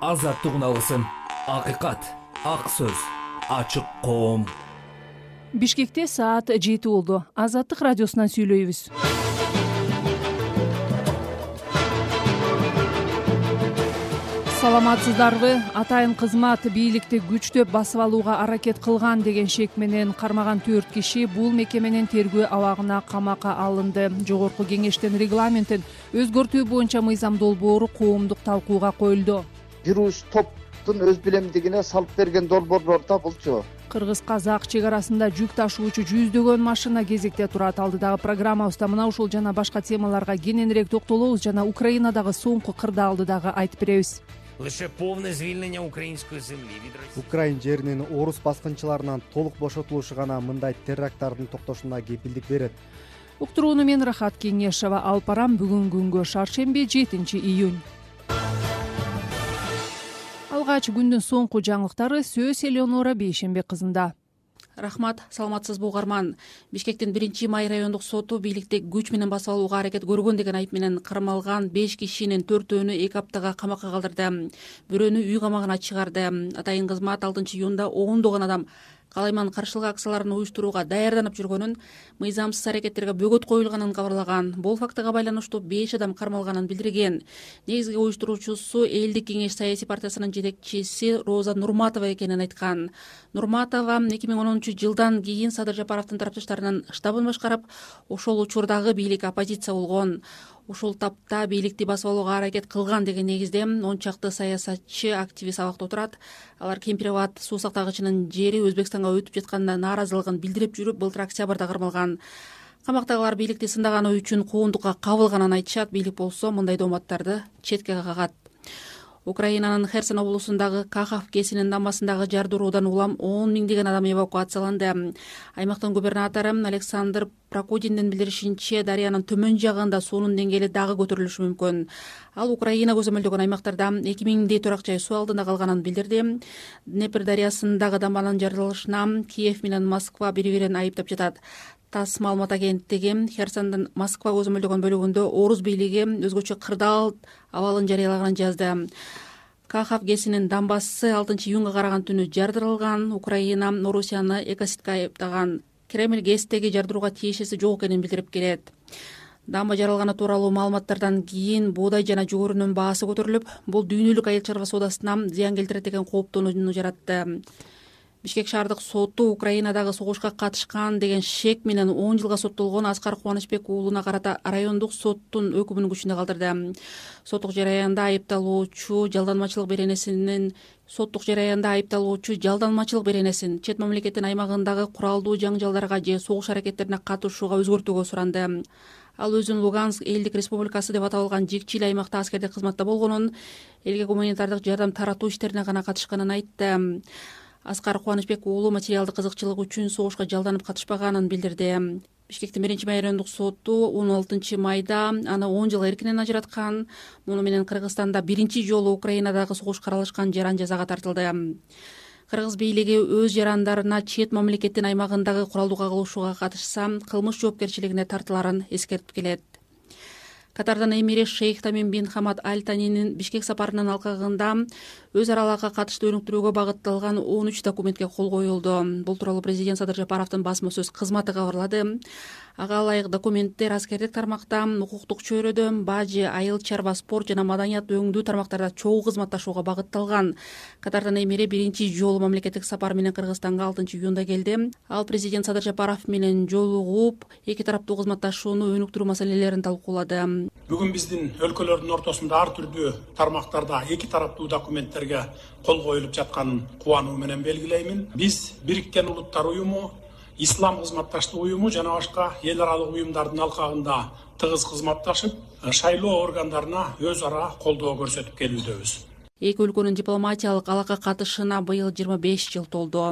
азаттык үналысын акыйкат ак сөз ачык коом. Бишкекте саат жети болду. Азаттык радиосунан сүйлөйбүз. Саламатсыздарбы? Атайын кызмат бийликти күчтөп басып алууга аракет кылган деген шек менен кармаган төрт киши бул мекеменин тергөө абагына камакка алынды. Жогорку кеңештин регламентин өзгөртүү боюнча мыйзам долбоору коомдук талкууга коюлду бир уч топтун өз билемдигине салып берген долбоорлор да булчу кыргыз казак чек арасында жүк ташуучу жүздөгөн машина кезекте турат. Алдыдагы программабызда мына ушул жана башка темаларга кененирээк токтолобуз жана украинадагы соңку кырдаалды дагы айтып беребиз. Лише полное звільнення української землі від Росії. украин жеринин орус баскынчыларынан толук бошотулушу гана мындай теракттардын токтошуна кепилдик берет. Уктурууну мен рахат кеңешова алып барам бүгүнкү күнгө шаршемби жетинчи июнь алгач күндүн соңку жаңылыктары сөз элеонора бейшенбек кызында. Рахмат саламатсызбы угарман бишкектин биринчи май райондук соту бийликти күч менен басып алууга аракет көргөн деген айып менен кармалган беш кишинин төртөөнү эки аптага камакка калтырды бирөөнү үй камагына чыгарды. Атайын кызмат алтынчы июнда ондогон адам калайман каршылык акцияларын уюштурууга даярданып жүргөнүн мыйзамсыз аракеттерге бөгөт коюлганын кабарлаган. Бул фактыга байланыштуу беш адам кармалганын билдирген. Негизги уюштуруучусу элдик кеңеш саясий партиясынын жетекчиси роза нурматова экенин айткан. Нурматова эки миң онунчу жылдан кийин садыр жапаровдун тарапташтарынын штабын башкарып ошол учурдагы бийлик оппозиция болгон ушул тапта бийликти басып алууга аракет кылган деген негизде он чакты саясатчы активист абакта отурат. Алар кемпир абад суу сактагычынын жери өзбекстанга өтүп жатканына нааразылыгын билдирип жүрүп былтыр октябрда кармалган камактагылар бийликти сындаганы үчүн куугунтукка кабылганын айтышат. Бийлик болсо мындай дооматтарды четке кагат украинанын херсон облусундагы кахав кесинин дамбасындагы жардыруудан улам он миңдеген адам эвакуацияланды аймактын губернатору александр прокудиндин билдиришинче дарыянын төмөн жагында суунун деңгээли дагы көтөрүлүшү мүмкүн. Ал украина көзөмөлдөгөн аймактарда эки миңдей турак жай суу алдында калганын билдирди. Днепр дарыясындагы дамбанын жарылышына киев менен москва бири бирин айыптап жатат тасс маалымат агенттиги херсондун москва көзөмөлдөгөн бөлүгүндө орус бийлиги өзгөчө кырдаал абалын жарыялаганын жазды. Кахав гэсинин дамбасы алтынчы июнга караган түнү жардырылган украина орусияны экосидке айыптаган. Кремль гэстеги жардырууга тиешеси жок экенин билдирип келет. Дамба жарылганы тууралуу маалыматтардан кийин буудай жана жүгөрүнүн баасы көтөрүлүп бул дүйнөлүк айыл чарба соодасына зыян келтирет деген кооптонууну жаратты бишкек шаардык соту украинадагы согушка катышкан деген шек менен он жылга соттолгон аскар кубанычбек уулуна карата райондук соттун өкүмүн күчүндө калтырды. Соттук жараянда айыпталуучу жалданмачылык беренесинин соттук жараянда айыпталуучу жалданмачылык беренесин чет мамлекеттин аймагындагы куралдуу жаңжалдарга же согуш аракеттерине катышууга өзгөртүүгө суранды. Ал өзүн луганск элдик республикасы деп аталган жикчи эле аймакта аскердик кызматта болгонун элге гуманитардык жардам таратуу иштерине гана катышканын айтты аскар кубанычбек уулу материалдык кызыкчылык үчүн согушка жалданып катышпаганын билдирди. Бишкектин биринчи май райондук соту он алтынчы майда аны он жылга эркинен ажыраткан. Муну менен кыргызстанда биринчи жолу украинадагы согуш каралышкан жаран жазага тартылды. Кыргыз бийлиги өз жарандарына чет мамлекеттин аймагындагы куралдуу кагылышууга катышса кылмыш жоопкерчилигине тартыларын эскертип келет. Катардан эмири шейх тамим бин хамад аль танинин бишкек сапарынын алкагында өз аралыкка катыштуу өнүктүрүүгө багытталган он үч документке кол коюлду. Бул тууралуу президент садыр жапаровдун басма сөз кызматы кабарлады. Ага ылайык документтер аскердик тармакта укуктук чөйрөдө бажы айыл чарба спорт жана маданият өңдүү тармактарда чогуу кызматташууга багытталган. Катардан эмири биринчи жолу мамлекеттик сапар менен кыргызстанга алтынчы июнда келди. Ал президент садыр жапаров менен жолугуп эки тараптуу кызматташууну өнүктүрүү маселелерин талкуулады. Бүгүн биздин өлкөлөрдүн ортосунда ар түрдүү тармактарда эки тараптуу кол коюлуп жатканын кубануу менен белгилеймин. Биз бириккен улуттар уюму ислам кызматташтык уюму жана башка эл аралык уюмдардын алкагында тыгыз кызматташып шайлоо органдарына өз ара колдоо көрсөтүп келүүдөбүз. Эки өлкөнүн дипломатиялык алака катышына быйыл жыйырма беш жыл толду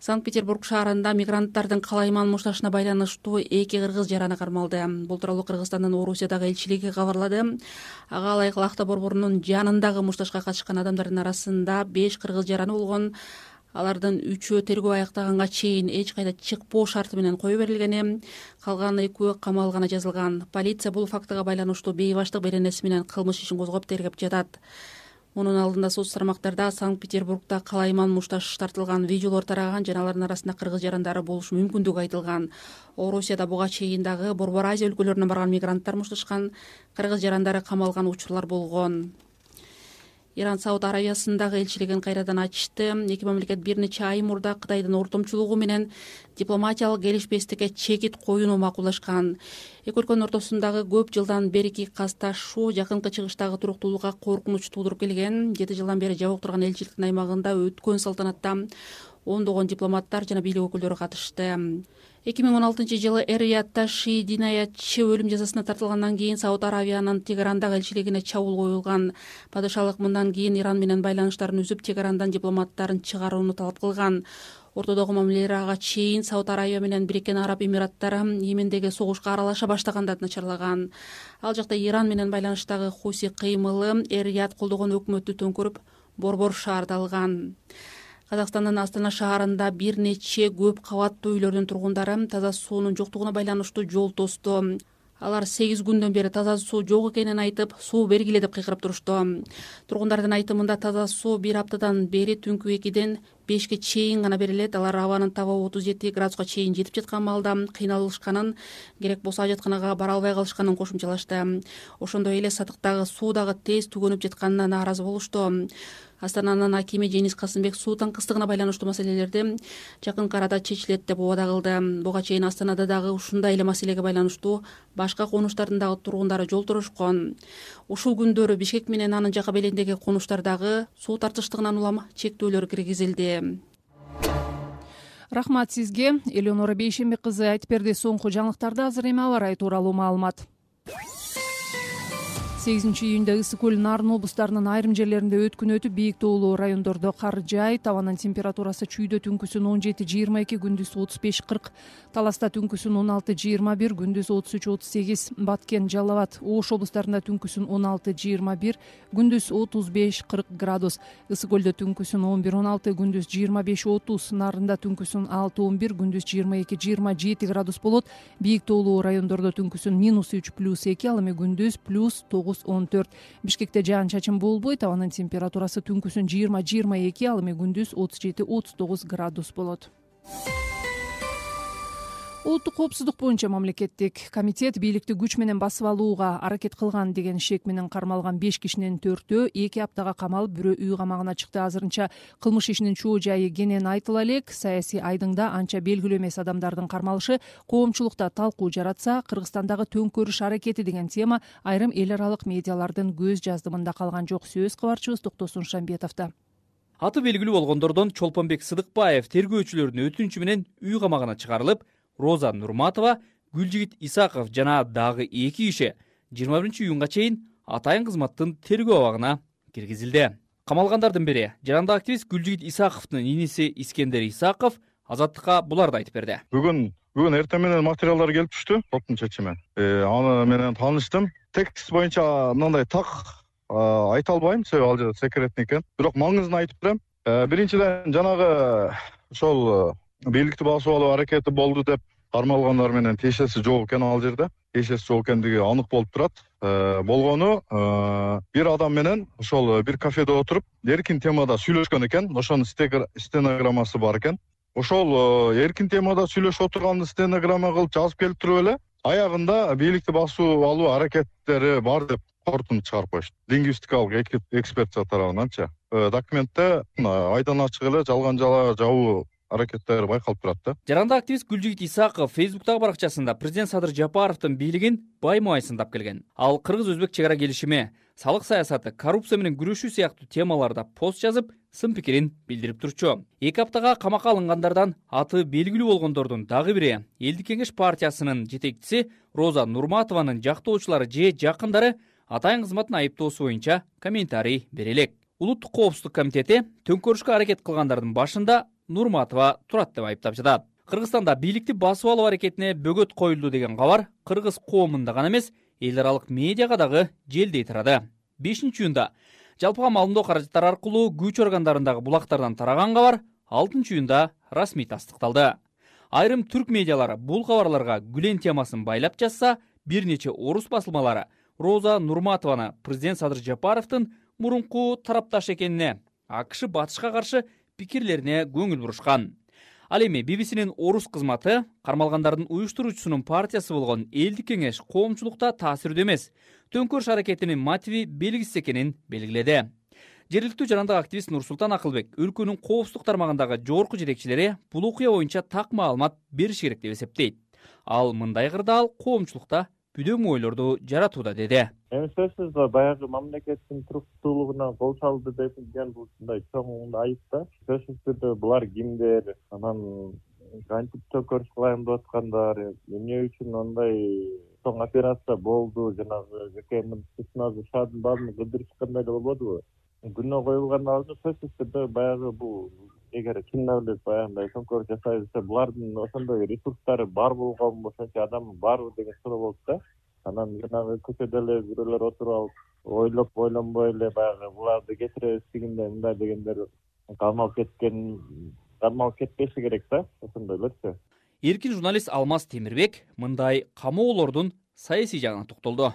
санкт петербург шаарында мигранттардын калайман мушташына байланыштуу эки кыргыз жараны кармалды. Бул тууралуу кыргызстандын орусиядагы элчилиги кабарлады. Ага ылайык лахта борборунун жанындагы мушташка катышкан адамдардын арасында беш кыргыз жараны болгон алардын үчөө тергөө аяктаганга чейин эч кайда чыкпоо шарты менен кое берилгени калган экөө камалганы жазылган. Полиция бул фактыга байланыштуу бейбаштык беренеси менен кылмыш ишин козгоп тергеп жатат мунун алдында соц тармактарда санкт петербургда калайман мушташ тартылган видеолор тараган жана алардын арасында кыргыз жарандары болушу мүмкүндүгү айтылган. Орусияда буга чейин дагы борбор азия өлкөлөрүнөн барган мигранттар мушташкан кыргыз жарандары камалган учурлар болгон иран сауд аравиясындагы элчилигин кайрадан ачты эки мамлекет бир нече ай мурда кытайдын ортомчулугу менен дипломатиялык келишпестикке чекит коюуну макулдашкан. Эки өлкөнүн ортосундагы көп жылдан берки касташуу жакынкы чыгыштагы туруктуулукка коркунуч туудуруп келген жети жылдан бери жабык турган элчиликтин аймагында өткөн салтанатта ондогон дипломаттар жана бийлик өкүлдөрү катышты. Эки миң он алтынчы жылы эр риядта ши динаятчы өлүм жазасына тартылгандан кийин сауд аравиянын тегерандагы элчилигине чабуул коюлган. Падышалык мындан кийин иран менен байланыштарын үзүп тегерандан дипломаттарын чыгарууну талап кылган. Ортодогу мамилелер ага чейин сауд аравия менен бириккен араб эмираттары йемендеги согушка аралаша баштаганда начарлаган ал жакта иран менен байланыштагы хуси кыймылы эр рияд колдогон өкмөттү төңкөрүп борбор шаарды алган казакстандын астана шаарында бир нече көп кабаттуу үйлөрдүн тургундары таза суунун жоктугуна байланыштуу жол тосту алар сегиз күндөн бери таза суу жок экенин айтып суу бергиле деп кыйкырып турушту. Тургундардын айтымында таза суу бир аптадан бери түнкү экиден бешке чейин гана берилет. Алар абанын табы отуз жети градуска чейин жетип жаткан маалда кыйналышканын керек болсо ажатканага бара албай калышканын кошумчалашты. Ошондой эле сатыктагы суу дагы тез түгөнүп жатканына нааразы болушту астананын акими женис касымбек суу таңкыстыгына байланыштуу маселелерди жакынкы арада чечилет деп убада кылды буга чейин астанада дагы ушундай эле маселеге байланыштуу башка конуштардын дагы тургундары жолторошкон ушул күндөрү бишкек менен анын жака белиндеги конуштардагы суу тартыштыгынан улам чектөөлөр киргизилди. Рахмат сизге. Элеонора бейшенбек кызы айтып берди. Соңку жаңылыктарды азыр эми аба ырайы тууралуу маалымат сегизинчи июнда ысык көл нарын облустарынын айрым жерлеринде өткүн өтүп бийик тоолуу райондордо кар жаайт абанын температурасы чүйдө түнкүсүн он жети жыйырма эки күндүз отуз беш кырк таласта түнкүсүн он алты жыйырма бир күндүз отуз үч отуз сегиз баткен жалал абад ош облустарында түнкүсүн он алты жыйырма бир күндүз отуз беш кырк градус. Ысык көлдө түнкүсүн он бир он алты күндүз жыйырма беш отуз нарында түнкүсүн алты он бир күндүз жыйырма эки жыйырма жети градус болот. Бийик тоолуу райондордо түнкүсүн минус үч плюс эки ал эми күндүз плюс тогуз он төрт. Бишкекте жаан чачын болбойт абанын температурасы түнкүсүн жыйырма жыйырма эки ал эми күндүз отуз жети отуз тогуз градус болот улуттук коопсуздук боюнча мамлекеттик комитет бийликти күч менен басып алууга аракет кылган деген шек менен кармалган беш кишинин төртөө эки аптага камалып бирөө үй камагына чыкты. Азырынча кылмыш ишинин чоо жайы кенен айтыла элек. Саясий айдыңда анча белгилүү эмес адамдардын кармалышы коомчулукта талкуу жаратса кыргызстандагы төңкөрүш аракети деген тема айрым эл аралык медиалардын көз жаздымында калган жок. Сөз кабарчыбыз токтосун шамбетовдо аты белгилүү болгондордон чолпонбек сыдыкбаев тергөөчүлөрдүн өтүнүчү менен үй камагына чыгарылып роза нурматова гүлжигит исаков жана дагы эки киши жыйырма биринчи июнга чейин атайын кызматтын тергөө абагына киргизилди. Камалгандардын бири жарандык активист гүлжигит исаковдун иниси искендер исаков азаттыкка буларды айтып берди. Бүгүн бүгүн эртең менен материалдар келип түштү соттун чечими э, аны менен тааныштым текст боюнча мындай так айта албайм себеби ал жерде секретный экен. Бирок маңызын айтып берем. Э, биринчиден жанагы ошол бийликти басып алуу аракети болду деп кармалгандар менен тиешеси жок экен ал жерде. Тиешеси жок экендиги анык болуп турат. Э, болгону э, бир адам менен ошол бир кафеде отуруп эркин темада сүйлөшкөн экен. Ошонун стенограммасы бар экен. Ошол э, эркин темада сүйлөшүп отурганды стенограмма кылып жазып келип туруп эле аягында бийликти басып алуу аракеттери бар деп корутунду чыгарып коюшту. Лингвистикалык экспертиза тарабынанчы документте айдан ачык эле жалган жабуу аракеттери байкалып турат да. Жарандык активист гүлжигит исаков фейсбуктагы баракчасында президент садыр жапаровдун бийлигин баймай сындап келген. Ал кыргыз өзбек чек ара келишими салык саясаты коррупция менен күрөшүү сыяктуу темаларда пост жазып сын пикирин билдирип турчу. Эки аптага камакка алынгандардан аты белгилүү болгондордун дагы бири элдик кеңеш партиясынын жетекчиси роза нурматованын жактоочулары же жакындары атайын кызматтын айыптоосу боюнча комментарий бере элек улуттук коопсуздук комитети төңкөрүшкө аракет кылгандардын башында нурматова турат деп айыптап жатат. Кыргызстанда бийликти басып алуу аракетине бөгөт коюлду деген кабар кыргыз коомунда гана эмес эл аралык медиага дагы желдей тарады. Бешинчи июнда жалпыга маалымдоо каражаттары аркылуу күч органдарындагы булактардан тараган кабар алтынчы июнда расмий тастыкталды. Айрым түрк медиалары бул кабарларга гүлен темасын байлап жазса бир нече орус басылмалары роза нурматованы президент садыр жапаровдун мурунку тарапташ экенине акш батышка каршы пикирлерине көңүл бурушкан. Ал эми bbcнин орус кызматы кармалгандардын уюштуруучусунун партиясы болгон элдик кеңеш коомчулукта таасирдүү эмес. Төңкөрүш аракетинин мотиви белгисиз экенин белгиледи. Жергиликтүү жарандык активист нурсултан акылбек өлкөнүн коопсуздук тармагындагы жогорку жетекчилери бул окуя боюнча так маалымат бериш керек деп эсептейт. Ал мындай кырдаал коомчулукта бүдөң ойлорду жаратууда деди. Эми сөзсүз баягы мамлекеттин туруктуулугуна кол салды деген бул ушундай чоң айып да. Сөзсүз түрдө булар кимдер анан кантип төңкөрүш кылайын деп аткандар эмне үчүн мындай чоң операция болду жанагы жкмдин спецназы шаардын баарын кыдырышкандай эле болбодубу. Күнөө коюлгандан алдын сөзсүз түрдө баягы бул эгер чынында эле баягындай төңкөрүш жасайбыз десе булардын ошондой ресурстары бар болгонбу ошончо адамы барбы деген суроо болуп да анан жанагы көчөдө эле бирөөлөр отуруп алып ойлоп ойлонбой эле баягы буларды кетиребиз тигиндей мындай дегендер кармалып кеткен кармалып кетпеши керек да. Ошондойлорчу эркин журналист алмаз темирбек мындай камоолордун саясий жагына токтолду.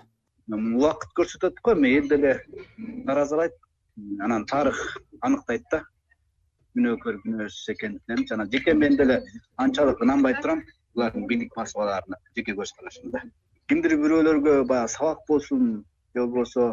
Убакыт көрсөтөт го эми эл деле нааразылайт анан тарых аныктайт да күнөөкөр күнөөсүз экендигин жана жеке мен деле анчалык ынанбай турам. Булардын бийлик басмаларына жеке көз карашымда кимдир бирөөлөргө баягы сабак болсун же болбосо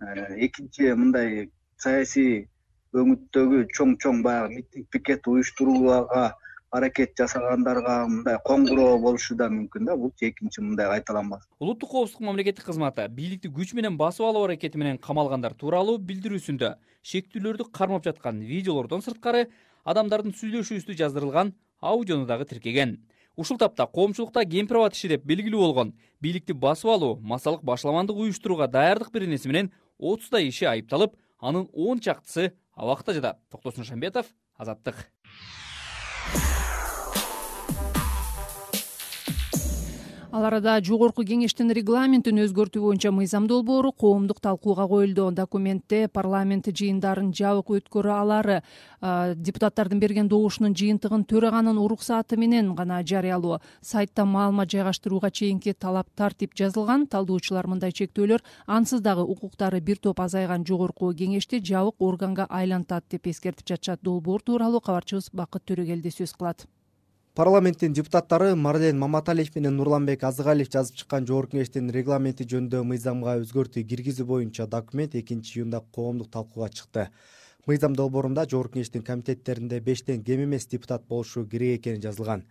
э, экинчи мындай саясий өңүттөгү чоң чоң баягы митинг пикет уюштурууга аракет жасагандарга мындай коңгуроо болушу да мүмкүн да бул экинчи мындай кайталанбас. Улуттук коопсуздук мамлекеттик кызматы бийликти күч менен басып алуу аракети менен камалгандар тууралуу билдирүүсүндө шектүүлөрдү кармап жаткан видеолордон сырткары адамдардын сүйлөшүүсү жаздырылган аудиону дагы тиркеген. Ушул тапта коомчулукта кемпир аба тиши деп белгилүү болгон бийликти басып алуу массалык башаламандык уюштурууга даярдык беренеси менен отуздай киши айыпталып анын он чактысы абакта жатат. Токтосун шамбетов азаттык ал арада жогорку кеңештин регламентин өзгөртүү боюнча мыйзам долбоору коомдук талкууга коюлду. Документте парламент жыйындарын жабык өткөрө алары депутаттардын берген добушунун жыйынтыгын төраганын уруксааты менен гана жарыялоо сайтта маалымат жайгаштырууга чейинки талап тартип жазылган. Талдоочулар мындай чектөөлөр ансыз дагы укуктары бир топ азайган жогорку кеңешти жабык органга айлантат деп эскертип жатышат. Долбоор тууралуу кабарчыбыз бакыт төрөгелди сөз кылат парламенттин депутаттары марлен маматалиев менен нурланбек азыгалиев жазып чыккан жогорку кеңештин регламенти жөнүндө мыйзамга өзгөртүү киргизүү боюнча документ экинчи июнда коомдук талкууга чыкты. Мыйзам долбоорунда жогорку кеңештин комитеттеринде бештен кем эмес депутат болушу керек экени жазылган.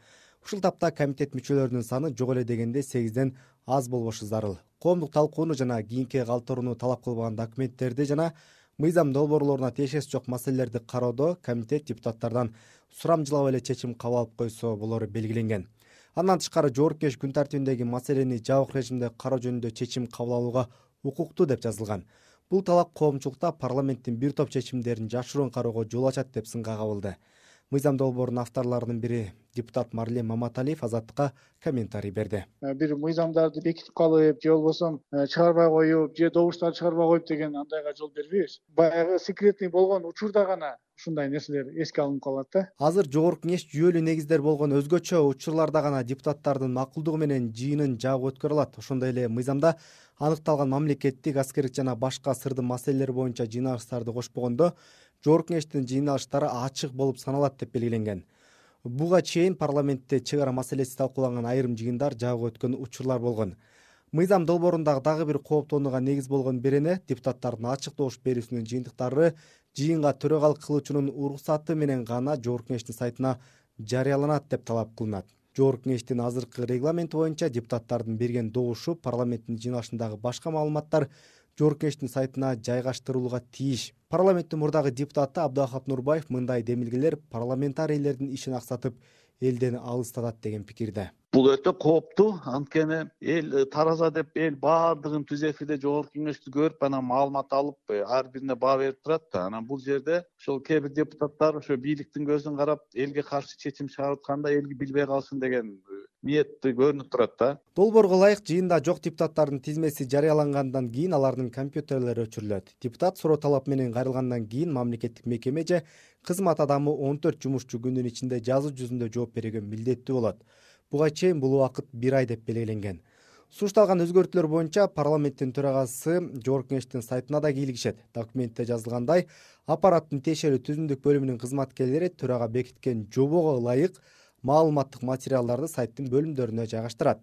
Ушул тапта комитет мүчөлөрүнүн саны жок эле дегенде сегизден аз болбошу зарыл. Коомдук талкууну жана кийинки калтырууну талап кылбаган документтерди жана мыйзам долбоорлоруна тиешеси жок маселелерди кароодо комитет депутаттардан сурамжылап эле чечим кабыл алып койсо болору белгиленген. Андан тышкары жогорку кеңеш күн тартибиндеги маселени жабык режимде кароо жөнүндө чечим кабыл алууга укуктуу деп жазылган. Бул талап коомчулукта парламенттин бир топ чечимдерин жашыруун кароого жол ачат деп сынга кабылды мыйзам долбоорунун авторлорунун бири депутат марлен маматалиев азаттыкка комментарий берди. Э, бир мыйзамдарды бекитип калып же болбосо э, чыгарбай коюп же добуштарды чыгарбай коюп деген андайга жол бербейбиз. Баягы секретный болгон учурда гана ушундай нерселер эске алынып калат да. Азыр жогорку кеңеш жүйөлүү негиздер болгон өзгөчө учурларда гана депутаттардын макулдугу менен жыйынын жабык өткөрө алат. Ошондой эле мыйзамда аныкталган мамлекеттик аскердик жана башка сырдын маселелери боюнча жыйналыштарды кошпогондо жогорку кеңештин жыйналыштары ачык болуп саналат деп белгиленген. Буга чейин парламентте чек ара маселеси талкууланган айрым жыйындар жабык өткөн учурлар болгон. Мыйзам долбоорундагы дагы бир кооптонууга негиз болгон берене депутаттардын ачык добуш берүүсүнүн жыйынтыктары жыйынга төрагалык кылуучунун уруксаты менен гана жогорку кеңештин сайтына жарыяланат деп талап кылынат. Жогорку кеңештин азыркы регламенти боюнча депутаттардын берген добушу парламенттин жыйналышындагы башка маалыматтар жогорку сайтына жайгаштырылууга тийиш парламенттин мурдагы депутаты абдыахат нурбаев мындай демилгелер парламентарийлердин ишин аксатып элден алыстатат деген пикирде. Бул өтө кооптуу анткени эл э, тараза деп эл баардыгын түз эфирде жогорку кеңешти көрүп анан маалымат алып э, ар бирине баа берип турат да. Анан бул жерде ошол кээ бир депутаттар ошо бийликтин көзүн карап элге каршы чечим чыгарып атканда эл билбей калсын деген э, ниети көрүнүп турат да. Долбоорго ылайык жыйында жок депутаттардын тизмеси жарыялангандан кийин алардын компьютерлери өчүрүлөт. Депутат суроо талап менен кайрылгандан кийин мамлекеттик мекеме же кызмат адамы он төрт жумушчу күндүн ичинде жазуу жүзүндө жооп берүүгө милдеттүү болот. Буга чейин бул убакыт бир ай деп белгиленген. Сунушталган өзгөртүүлөр боюнча парламенттин төрагасы жогорку кеңештин сайтына да кийлигишет. Документте жазылгандай аппараттын тиешелүү түзүмдүк бөлүмүнүн кызматкерлери төрага бекиткен жобого ылайык маалыматтык материалдарды сайттын бөлүмдөрүнө жайгаштырат.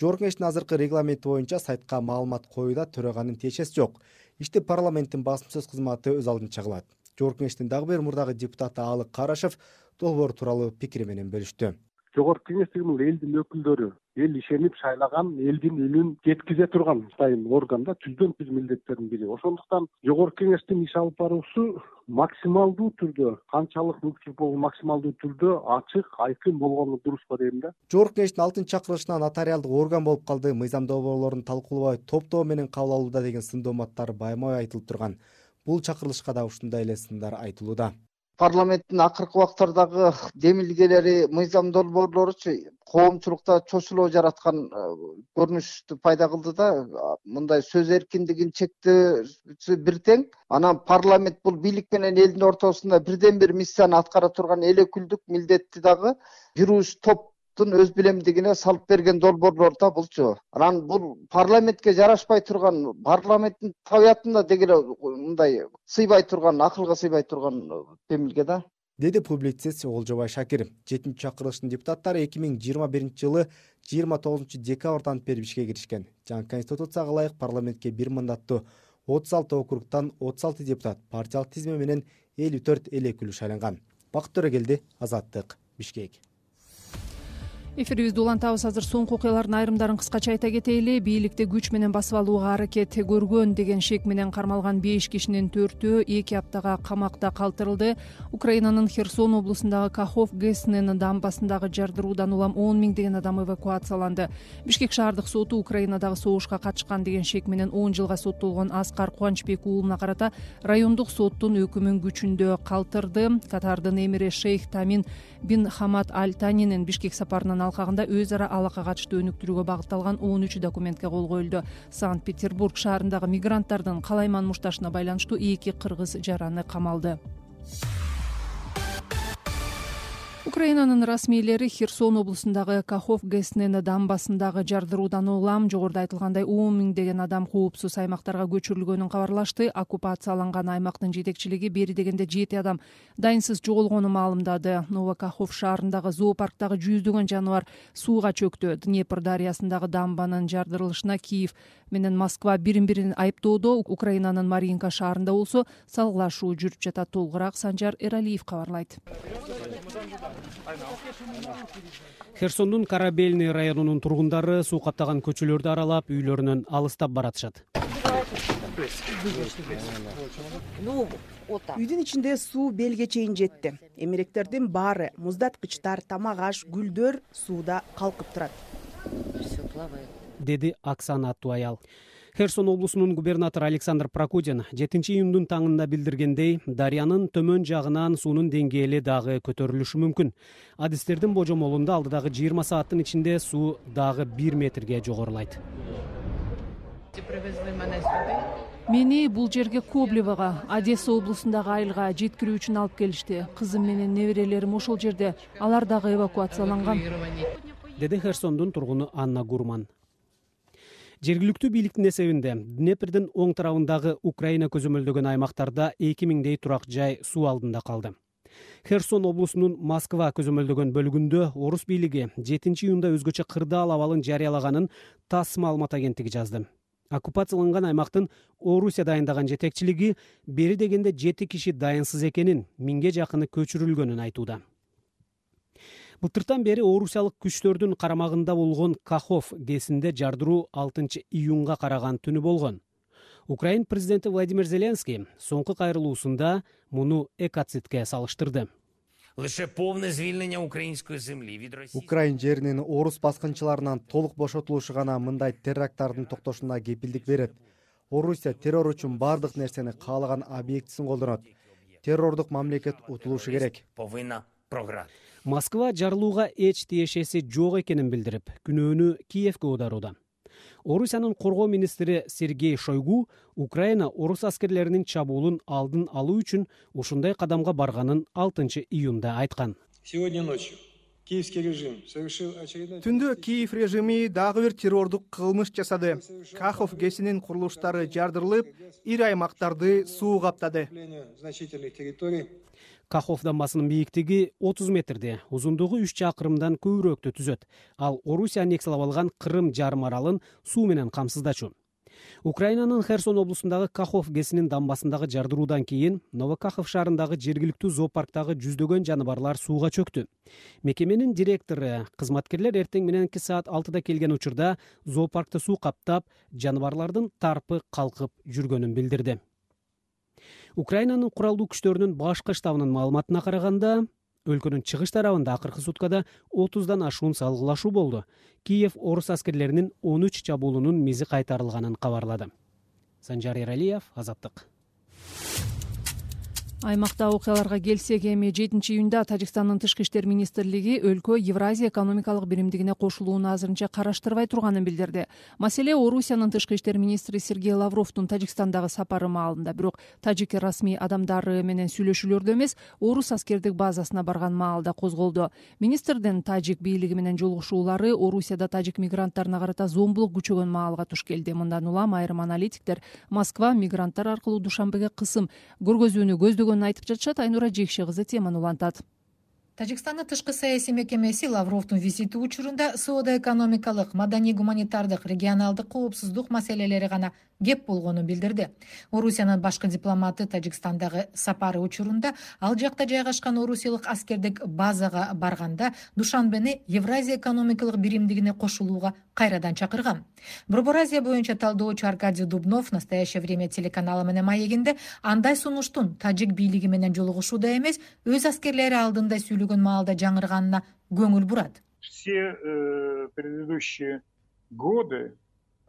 Жогорку кеңештин азыркы регламенти боюнча сайтка маалымат коюуда төраганын тиешеси жок. Ишти парламенттин басым сөз кызматы өз алдынча кылат жогорку кеңештин дагы бир мурдагы депутаты алык карашев долбоор тууралуу пикири менен бөлүштү жогорку кеңеш деген бул элдин өкүлдөрү эл ишенип шайлаган элдин үнүн жеткизе турган атайын орган да түздөн түз милдеттердин бири. Ошондуктан жогорку кеңештин иш алып баруусу максималдуу түрдө канчалык мүмкүнчүлүк болсо максималдуу түрдө ачык айкын болгону дурус го дейм да. Жогорку кеңештин алтынчы чакырылышына нотариалдык орган болуп калды. Мыйзам долбоорлорун талкуулабай топтоо менен кабыл алууда деген сын дооматтар байма бай айтылып турган. Бул чакырылышка да ушундай эле сындар айтылууда парламенттин акыркы убактардагы демилгелери мыйзам долбоорлоручу коомчулукта чочулоо жараткан э, көрүнүштү пайда кылды да мындай сөз эркиндигин чектөөсү бир тең. Анан парламент бул бийлик менен элдин ортосунда бирден бир миссияны аткара турган эл өкүлдүк милдетти дагы бир уч топ өз билемдигине салып берген долбоорлор да булчу анан бул парламентке жарашпай турган парламенттин табиятына деги эле мындай сыйбай турган акылга сыйбай турган демилге да. Деди публицист олжобай шакир жетинчи чакырылыштын депутаттары эки миң жыйырма биринчи жылы жыйырма тогузунчу декабрдан бери ишке киришкен. Жаңы конституцияга ылайык парламентке бир мандаттуу отуз алты округтан отуз алты депутат партиялык тизме менен элүү төрт эл өкүлү шайланган бакыт төрөгелди азаттык бишкек эфирибизди улантабыз. Азыр соңку окуялардын айрымдарын кыскача айта кетели бийликти күч менен басып алууга аракет көргөн деген шек менен кармалган беш кишинин төртөө эки аптага камакта калтырылды. Украинанын херсон облусундагы кахов гэснен дамбасындагы жардыруудан улам он миңдеген адам эвакуацияланды. Бишкек шаардык соту украинадагы согушка катышкан деген шек менен он жылга соттолгон аскар кубанычбек уулуна карата райондук соттун өкүмүн күчүндө калтырды. Катардын эмири шейх тамин бин хамад аль танинин бишкек сапарынан алкагында өз ара алакка катыштуу өнүктүрүүгө багытталган он үч документке кол коюлду. Санкт петербург шаарындагы мигранттардын калайман мушташына байланыштуу эки кыргыз жараны камалды украинанын расмийлери херсон облусундагы кахов гэснен дамбасындагы жардыруудан улам жогоруда айтылгандай он миңдеген адам коопсуз аймактарга көчүрүлгөнүн кабарлашты. Оккупацияланган аймактын жетекчилиги бери дегенде жети адам дайынсыз жоголгонун маалымдады. Новокахов шаарындагы зоопарктагы жүздөгөн жаныбар сууга чөктү. Днепр дарыясындагы дамбанын жардырылышына киев менен москва бирин бирин айыптоодо. Украинанын маринка шаарында болсо салгылашуу жүрүп жатат. Толугураак санжар эралиев кабарлайт херсондун корабельный районунун тургундары суу каптаган көчөлөрдү аралап үйлөрүнөн алыстап баратышат. Үйдүн ичинде суу белге чейин жетти. Эмеректердин баары муздаткычтар тамак аш гүлдөр сууда калкып турат. Все плавает деди оксана аттуу аял херсон облусунун губернатору александр прокудин жетинчи июндун таңында билдиргендей дарыянын төмөн жагынан суунун деңгээли дагы көтөрүлүшү мүмкүн. Адистердин божомолунда алдыдагы жыйырма сааттын ичинде суу дагы бир метрге жогорулайт. Мени бул жерге коблевого одесса облусундагы айылга жеткирүү үчүн алып келишти. Кызым менен неберелерим ошол жерде. Алар дагы эвакуацияланган. Деди херсондун тургуну анна гурман жергиликтүү бийликтин эсебинде днепрдин оң тарабындагы украина көзөмөлдөгөн аймактарда эки миңдей турак жай суу алдында калды. Херсон облусунун москва көзөмөлдөгөн бөлүгүндө орус бийлиги жетинчи июнда өзгөчө кырдаал абалын жарыялаганын тасс маалымат агенттиги жазды. Оккупацияланган аймактын орусия дайындаган жетекчилиги бери дегенде жети киши дайынсыз экенин миңге жакыны көчүрүлгөнүн айтууда былтыртан бери орусиялык күчтөрдүн карамагында болгон кахов гэсинде жардыруу алтынчы июнга караган түнү болгон. Украин президенти владимир зеленский соңку кайрылуусунда муну экоцидке салыштырды. Лише полное звільнення української землі від росії. Украин жеринин орус баскынчыларынан толук бошотулушу гана мындай теракттардын токтошуна кепилдик берет. Орусия террор үчүн баардык нерсени каалаган объектисин колдонот. Террордук мамлекет утулушу керек. Повинна програти москва жарылууга эч тиешеси жок экенин билдирип күнөөнү киевке оодарууда орусиянын коргоо министри сергей шойгу украина орус аскерлеринин чабуулун алдын алуу үчүн ушундай кадамга барганын алтынчы июнда айткан. Сегодня ночью киевский режим совершил очередной түндө киев режими дагы бир террордук кылмыш жасады. Кахов гэсинин курулуштары жардырылып ири аймактарды суу каптады значительных территорий кахов дамбасынын бийиктиги отуз метрди узундугу үч чакырымдан көбүрөөктү түзөт. Ал орусия аннексиялап алган кырым жарым аралын суу менен камсыздачу. Украинанын херсон облусундагы кахов гэсинин дамбасындагы жардыруудан кийин новокахов шаарындагы жергиликтүү зоопарктагы жүздөгөн жаныбарлар сууга чөктү. Мекеменин директору кызматкерлер эртең мененки саат алтыда келген учурда зоопаркты суу каптап жаныбарлардын тарпы калкып жүргөнүн билдирди украинанын куралдуу күчтөрүнүн башкы штабынын маалыматына караганда өлкөнүн чыгыш тарабында акыркы суткада отуздан ашуун салгылашуу болду. Киев орус аскерлеринин он үч чабуулунун мизи кайтарылганын кабарлады. Санжар эралиев азаттык аймактагы окуяларга келсек эми жетинчи июнда тажикстандын тышкы иштер министрлиги өлкө евразия экономикалык биримдигине кошулууну азырынча караштырбай турганын билдирди. Маселе орусиянын тышкы иштер министри сергей лавровдун тажикстандагы сапары маалында. Бирок тажик расмий адамдары менен сүйлөшүүлөрдө эмес орус аскердик базасына барган маалда козголду министрдин тажик бийлиги менен жолугушуулары орусияда тажик мигранттарына карата зомбулук күчөгөн маалга туш келди. Мындан улам айрым аналитиктер. Москва мигранттар аркылуу душанбеге кысым көргөзүүнү көздөгөн айтып жатышат айнура жекше кызы теманы улантат. Тажикстандын тышкы саясий мекемеси лавровдун визити учурунда соода экономикалык маданий гуманитардык регионалдык коопсуздук маселелери гана кеп болгонун билдирди. Орусиянын башкы дипломаты тажикстандагы сапары учурунда ал жакта жайгашкан орусиялык аскердик базага барганда душанбени евразия экономикалык биримдигине кошулууга кайрадан чакырган. Борбор азия боюнча талдоочу аркадий дубнов настоящее время телеканалы менен маегинде андай сунуштун тажик бийлиги менен жолугушууда эмес өз аскерлери алдында сүйлөгөн маалда жаңырганына көңүл бурат. Все э, предыдущие годы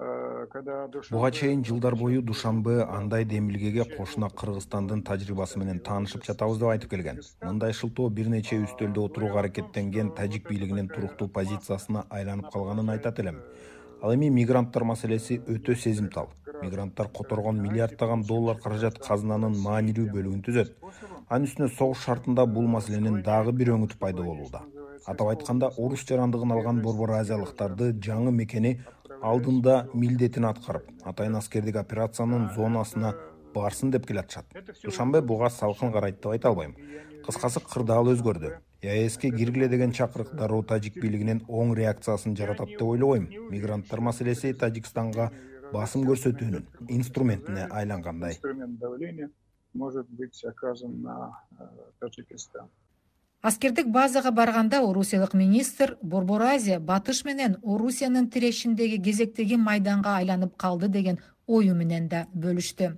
буга чейин жылдар бою душанбе андай демилгеге кошуна кыргызстандын тажрыйбасы менен таанышып жатабыз деп айтып келген. Мындай шылтоо бир нече үстөлдө отурууга аракеттенген тажик бийлигинин туруктуу позициясына айланып калганын айтат элем. Ал эми мигранттар маселеси өтө сезимтал. Мигранттар которгон миллиарддаган доллар каражат казынанын маанилүү бөлүгүн түзөт. анын үстүнө согуш шартында бул маселенин дагы бир өңүтү пайда болууда атап айтканда орус жарандыгын алган борбор азиялыктарды жаңы мекени алдында милдетин аткарып атайын аскердик операциянын зонасына барсын деп келатышат душанбе буга салкын карайт деп айта албайм. Кыскасы кырдаал өзгөрдү. Еаэске киргиле деген чакырык дароо тажик бийлигинин оң реакциясын жаратат деп ойлобойм мигранттар маселеси тажикстанга басым көрсөтүүнүн инструментине айлангандай. Инструмент давления может быть оказан на э, таджикистан аскердик базага барганда орусиялык министр борбор азия батыш менен орусиянын тирешиндеги кезектеги майданга айланып калды деген ою менен да бөлүштү.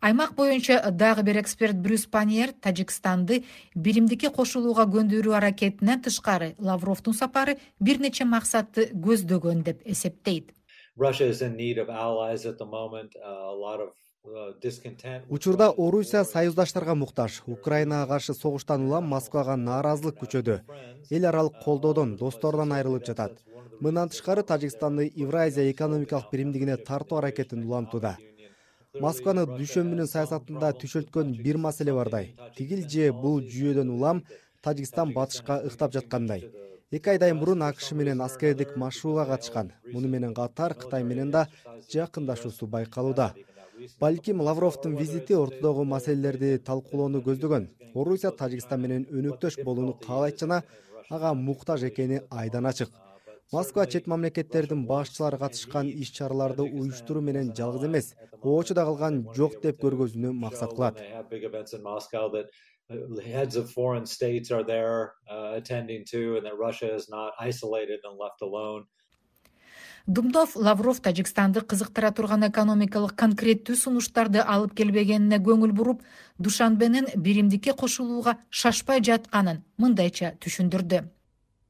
Аймак боюнча дагы бир эксперт брюс паньер тажикстанды биримдикке кошулууга көндүрүү аракетинен тышкары лавровдун сапары бир нече максатты көздөгөн деп эсептейт учурда орусия союздаштарга муктаж. Украинага каршы согуштан улам москвага нааразылык күчөдү. Эл аралык колдоодон досторунан айрылып жатат. Мындан тышкары тажикстанды евразия экономикалык биримдигине тартуу аракетин улантууда. Москваны дүйшөмбүнүн саясатында түшөлткөн бир маселе бардай. Тигил же бул жүйөдөн улам тажикстан батышка ыктап жаткандай. Эки айдан мурун акш менен аскердик машыгууга катышкан. Муну менен катар кытай менен да жакындашуусу байкалууда балким лавровдун визити ортодогу маселелерди талкуулоону көздөгөн. Орусия тажикстан менен өнөктөш болууну каалайт жана ага муктаж экени айдан ачык. Москва чет мамлекеттердин башчылары катышкан иш чараларды уюштуруу менен жалгыз эмес оочуда калган жок деп көргөзүүнү максат кылат. Heads of foreign states are there uh, attending to and that russia is not isolated and left alone думдов лавров тажикстанды кызыктыра турган экономикалык конкреттүү сунуштарды алып келбегенине көңүл буруп душанбенин биримдикке кошулууга шашпай жатканын мындайча түшүндүрдү.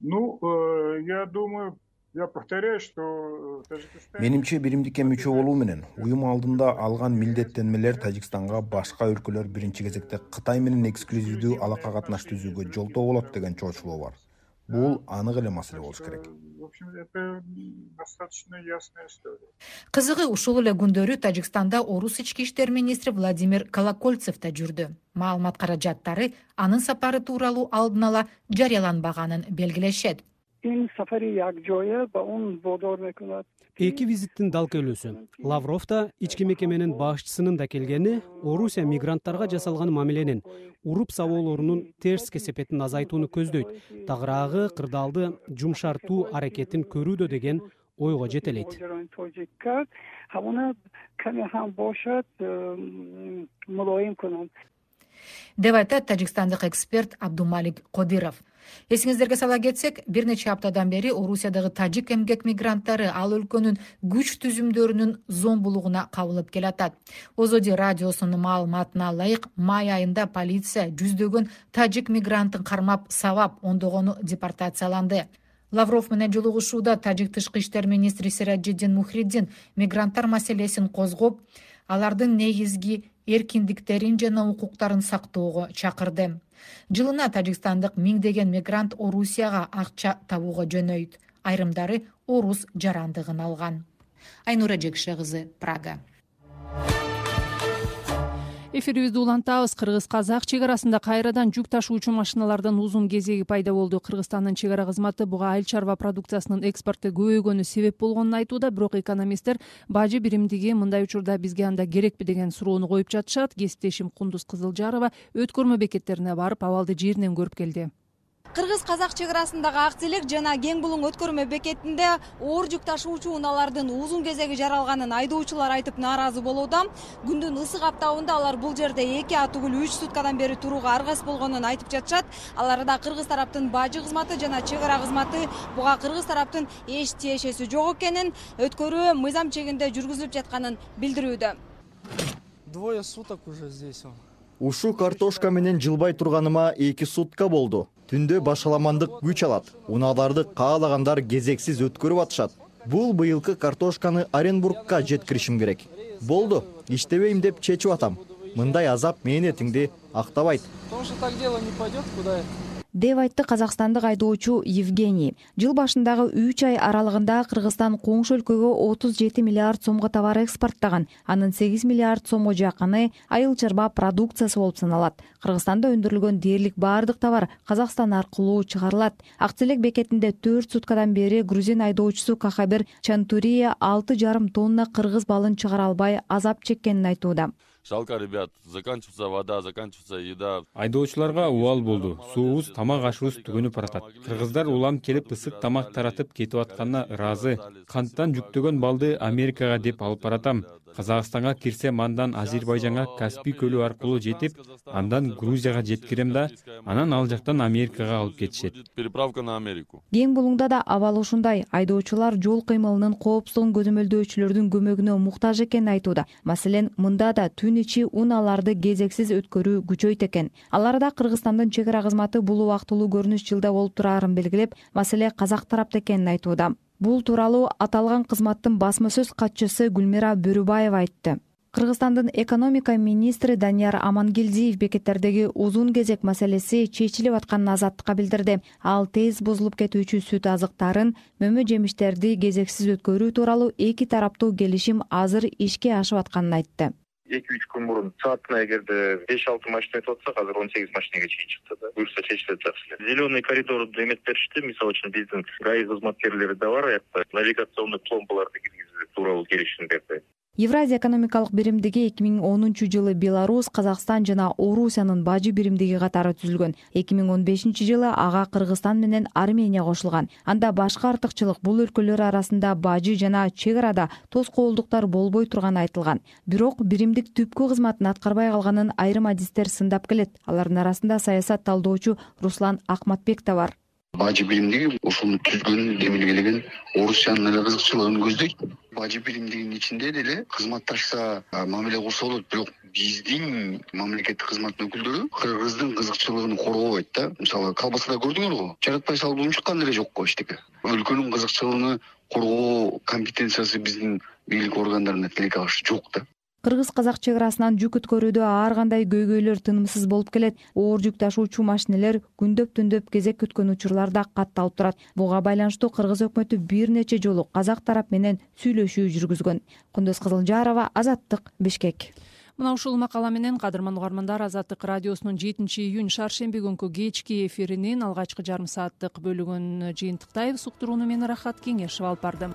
Ну э, я думаю я повторяю что э, менимче биримдикке мүчө болуу менен уюм алдында алган милдеттенмелер тажикстанга башка өлкөлөр биринчи кезекте кытай менен эксклюзивдүү алака катнаш түзүүгө жолтоо болот деген чоочулоо бар бул анык эле маселе болуш керек. В общем это достаточно ясная история. Кызыгы ушул эле күндөрү тажикстанда орус ички иштер министри владимир колокольцев да жүрдү. Маалымат каражаттары анын сапары тууралуу алдын ала жарыяланбаганын белгилешет эки визиттин дал келүүсү лавров да ички мекеменин башчысынын да келгени орусия мигранттарга жасалган мамиленин уруп сабоолорунун терс кесепетин азайтууну көздөйт. Тагыраагы кырдаалды жумшартуу аракетин көрүүдө деген ойго жетелейт. Деп айтат тажикстандык эксперт абдумалик кодиров эсиңиздерге сала кетсек бир нече аптадан бери орусиядагы тажик эмгек мигранттары ал өлкөнүн күч түзүмдөрүнүн зомбулугуна кабылып келатат. Озоди радиосунун маалыматына ылайык май айында полиция жүздөгөн тажик мигранттын кармап сабап ондогону депортацияланды. Лавров менен жолугушууда тажик тышкы иштер министри сираджиддин мухриддин мигранттар маселесин козгоп алардын негизги эркиндиктерин жана укуктарын сактоого чакырды жылына тажикстандык миңдеген мигрант орусияга акча табууга жөнөйт. Айрымдары орус жарандыгын алган. Айнура жекше кызы прага эфирибизди улантабыз. Кыргыз казак чек арасында кайрадан жүк ташуучу машиналардын узун кезеги пайда болду. Кыргызстандын чек ара кызматы буга айыл чарба продукциясынын экспорту көбөйгөнү себеп болгонун айтууда бирок экономисттер бажы биримдиги мындай учурда бизге анда керекпи деген суроону коюп жатышат. Кесиптешим кундуз кызылжарова өткөрмө бекеттерине барып абалды жеринен көрүп келди кыргыз казак чек арасындагы акча элек жана кең булуң өткөрмө бекетинде оор жүк ташуучу унаалардын узун кезеги жаралганын айдоочулар айтып нааразы болууда. Күндүн ысык аптабында алар бул жерде эки а түгүл үч суткадан бери турууга аргасыз болгонун айтып жатышат. Ал арада кыргыз тараптын бажы кызматы жана чек ара кызматы буга кыргыз тараптын эч тиешеси жок экенин өткөрүү мыйзам чегинде жүргүзүлүп жатканын билдирүүдө. Двое суток уже здесь ушу картошка менен жылбай турганыма эки сутка болду. Түндө башаламандык күч алат. Унааларды каалагандар кезексиз өткөрүп атышат. Бул быйылкы картошканы оренбургка жеткиришим керек. Болду иштебейм деп чечип атам. Мындай азап мээнетиңди актабайт. Потому что так дело не пойдет куда деп айтты казакстандык айдоочу евгений. Жыл башындагы үч ай аралыгында кыргызстан коңшу өлкөгө отуз жети миллиард сомго товар экспорттогон анын сегиз миллиард сомго жакыны айыл чарба продукциясы болуп саналат. Кыргызстанда өндүрүлгөн дээрлик баардык товар казакстан аркылуу чыгарылат. Акча элек бекетинде төрт суткадан бери грузин айдоочусу кахабир чантурия алты жарым тонна кыргыз балын чыгара албай азап чеккенин айтууда жалко ребят заканчивается вода заканчивается еда. Айдоочуларга убал болду. суубуз тамак ашыбыз түгөнүп баратат кыргыздар улам келип ысык тамак таратып кетип атканына ыраазы. канттан жүктөгөн балды америкага деп алып баратам казакстанга кирсем андан азербайжанга каспий көлү аркылуу жетип андан грузияга жеткирем да анан ал жактан америкага алып кетишет. Переправка на америку. Кең булуңда да абал ушундай. Айдоочулар жол кыймылынын коопсуздугун көзөмөлдөөчүлөрдүн көмөгүнө муктаж экенин айтууда. Маселен мында да түн ичи унааларды кезексиз өткөрүү күчөйт экен. Ал арада кыргызстандын чек ара кызматы бул убактылуу көрүнүш жылда болуп турарын белгилеп маселе казак тарапта экенин айтууда бул тууралуу аталган кызматтын басма сөз катчысы гүлмира бөрүбаева айтты. Кыргызстандын экономика министри данияр амангелдиев бекеттердеги узун кезек маселеси чечилип атканын азаттыкка билдирди. Ал тез бузулуп кетүүчү сүт азыктарын мөмө жемиштерди кезексиз өткөрүү тууралуу эки тараптуу келишим азыр ишке ашып атканын айтты эки үч күн мурун саатына эгерде беш алты машина өтүп атса азыр он сегиз машинеге чейин чыкты да. Буюрса чечилет жакшы эле. Зеленый коридорду эметип беришти. Мисалы үчүн биздин гаи кызматкерлери да бар аякта навигационный пломбаларды киргизүү тууралуу келишим берди евразия экономикалык биримдиги эки миң онунчу жылы беларусь казакстан жана орусиянын бажы биримдиги катары түзүлгөн. Эки миң он бешинчи жылы ага кыргызстан менен армения кошулган. Анда башкы артыкчылык бул өлкөлөр арасында бажы жана чек арада тоскоолдуктар болбой турганы айтылган. Бирок биримдик түпкү кызматын аткарбай калганын айрым адистер сындап келет. Алардын арасында саясат талдоочу руслан акматбек да бар бажы биримдиги ушуну түзгөн демилгелеген орусиянын эле кызыкчылыгын көздөйт. Бажы биримдигинин ичинде деле кызматташса мамиле курса болот. Бирок биздин мамлекеттик кызматтын өкүлдөрү кыргыздын кызыкчылыгын коргобойт да. Мисалы колбасада көрдүңөр го. Жаратпай салып унчуккан деле жок го эчтеке. Өлкөнүн кызыкчылыгын коргоо компетенциясы биздин бийлик органдарында тилек алыш жок да кыргыз казак чек арасынан жүк өткөрүүдө ар кандай көйгөйлөр тынымсыз болуп келет. Оор жүк ташуучу машинелер күндөп түндөп кезек күткөн учурлар да катталып турат. Буга байланыштуу кыргыз өкмөтү бир нече жолу казак тарап менен сүйлөшүү жүргүзгөн. Кундуз кызылжарова азаттык бишкек. Мына ушул макала менен кадырман угармандар азаттык радиосунун жетинчи июнь шаршемби күнкү кечки эфиринин алгачкы жарым сааттык бөлүгүн жыйынтыктайбыз. Уктурууну мен рахат кеңешов алып бардым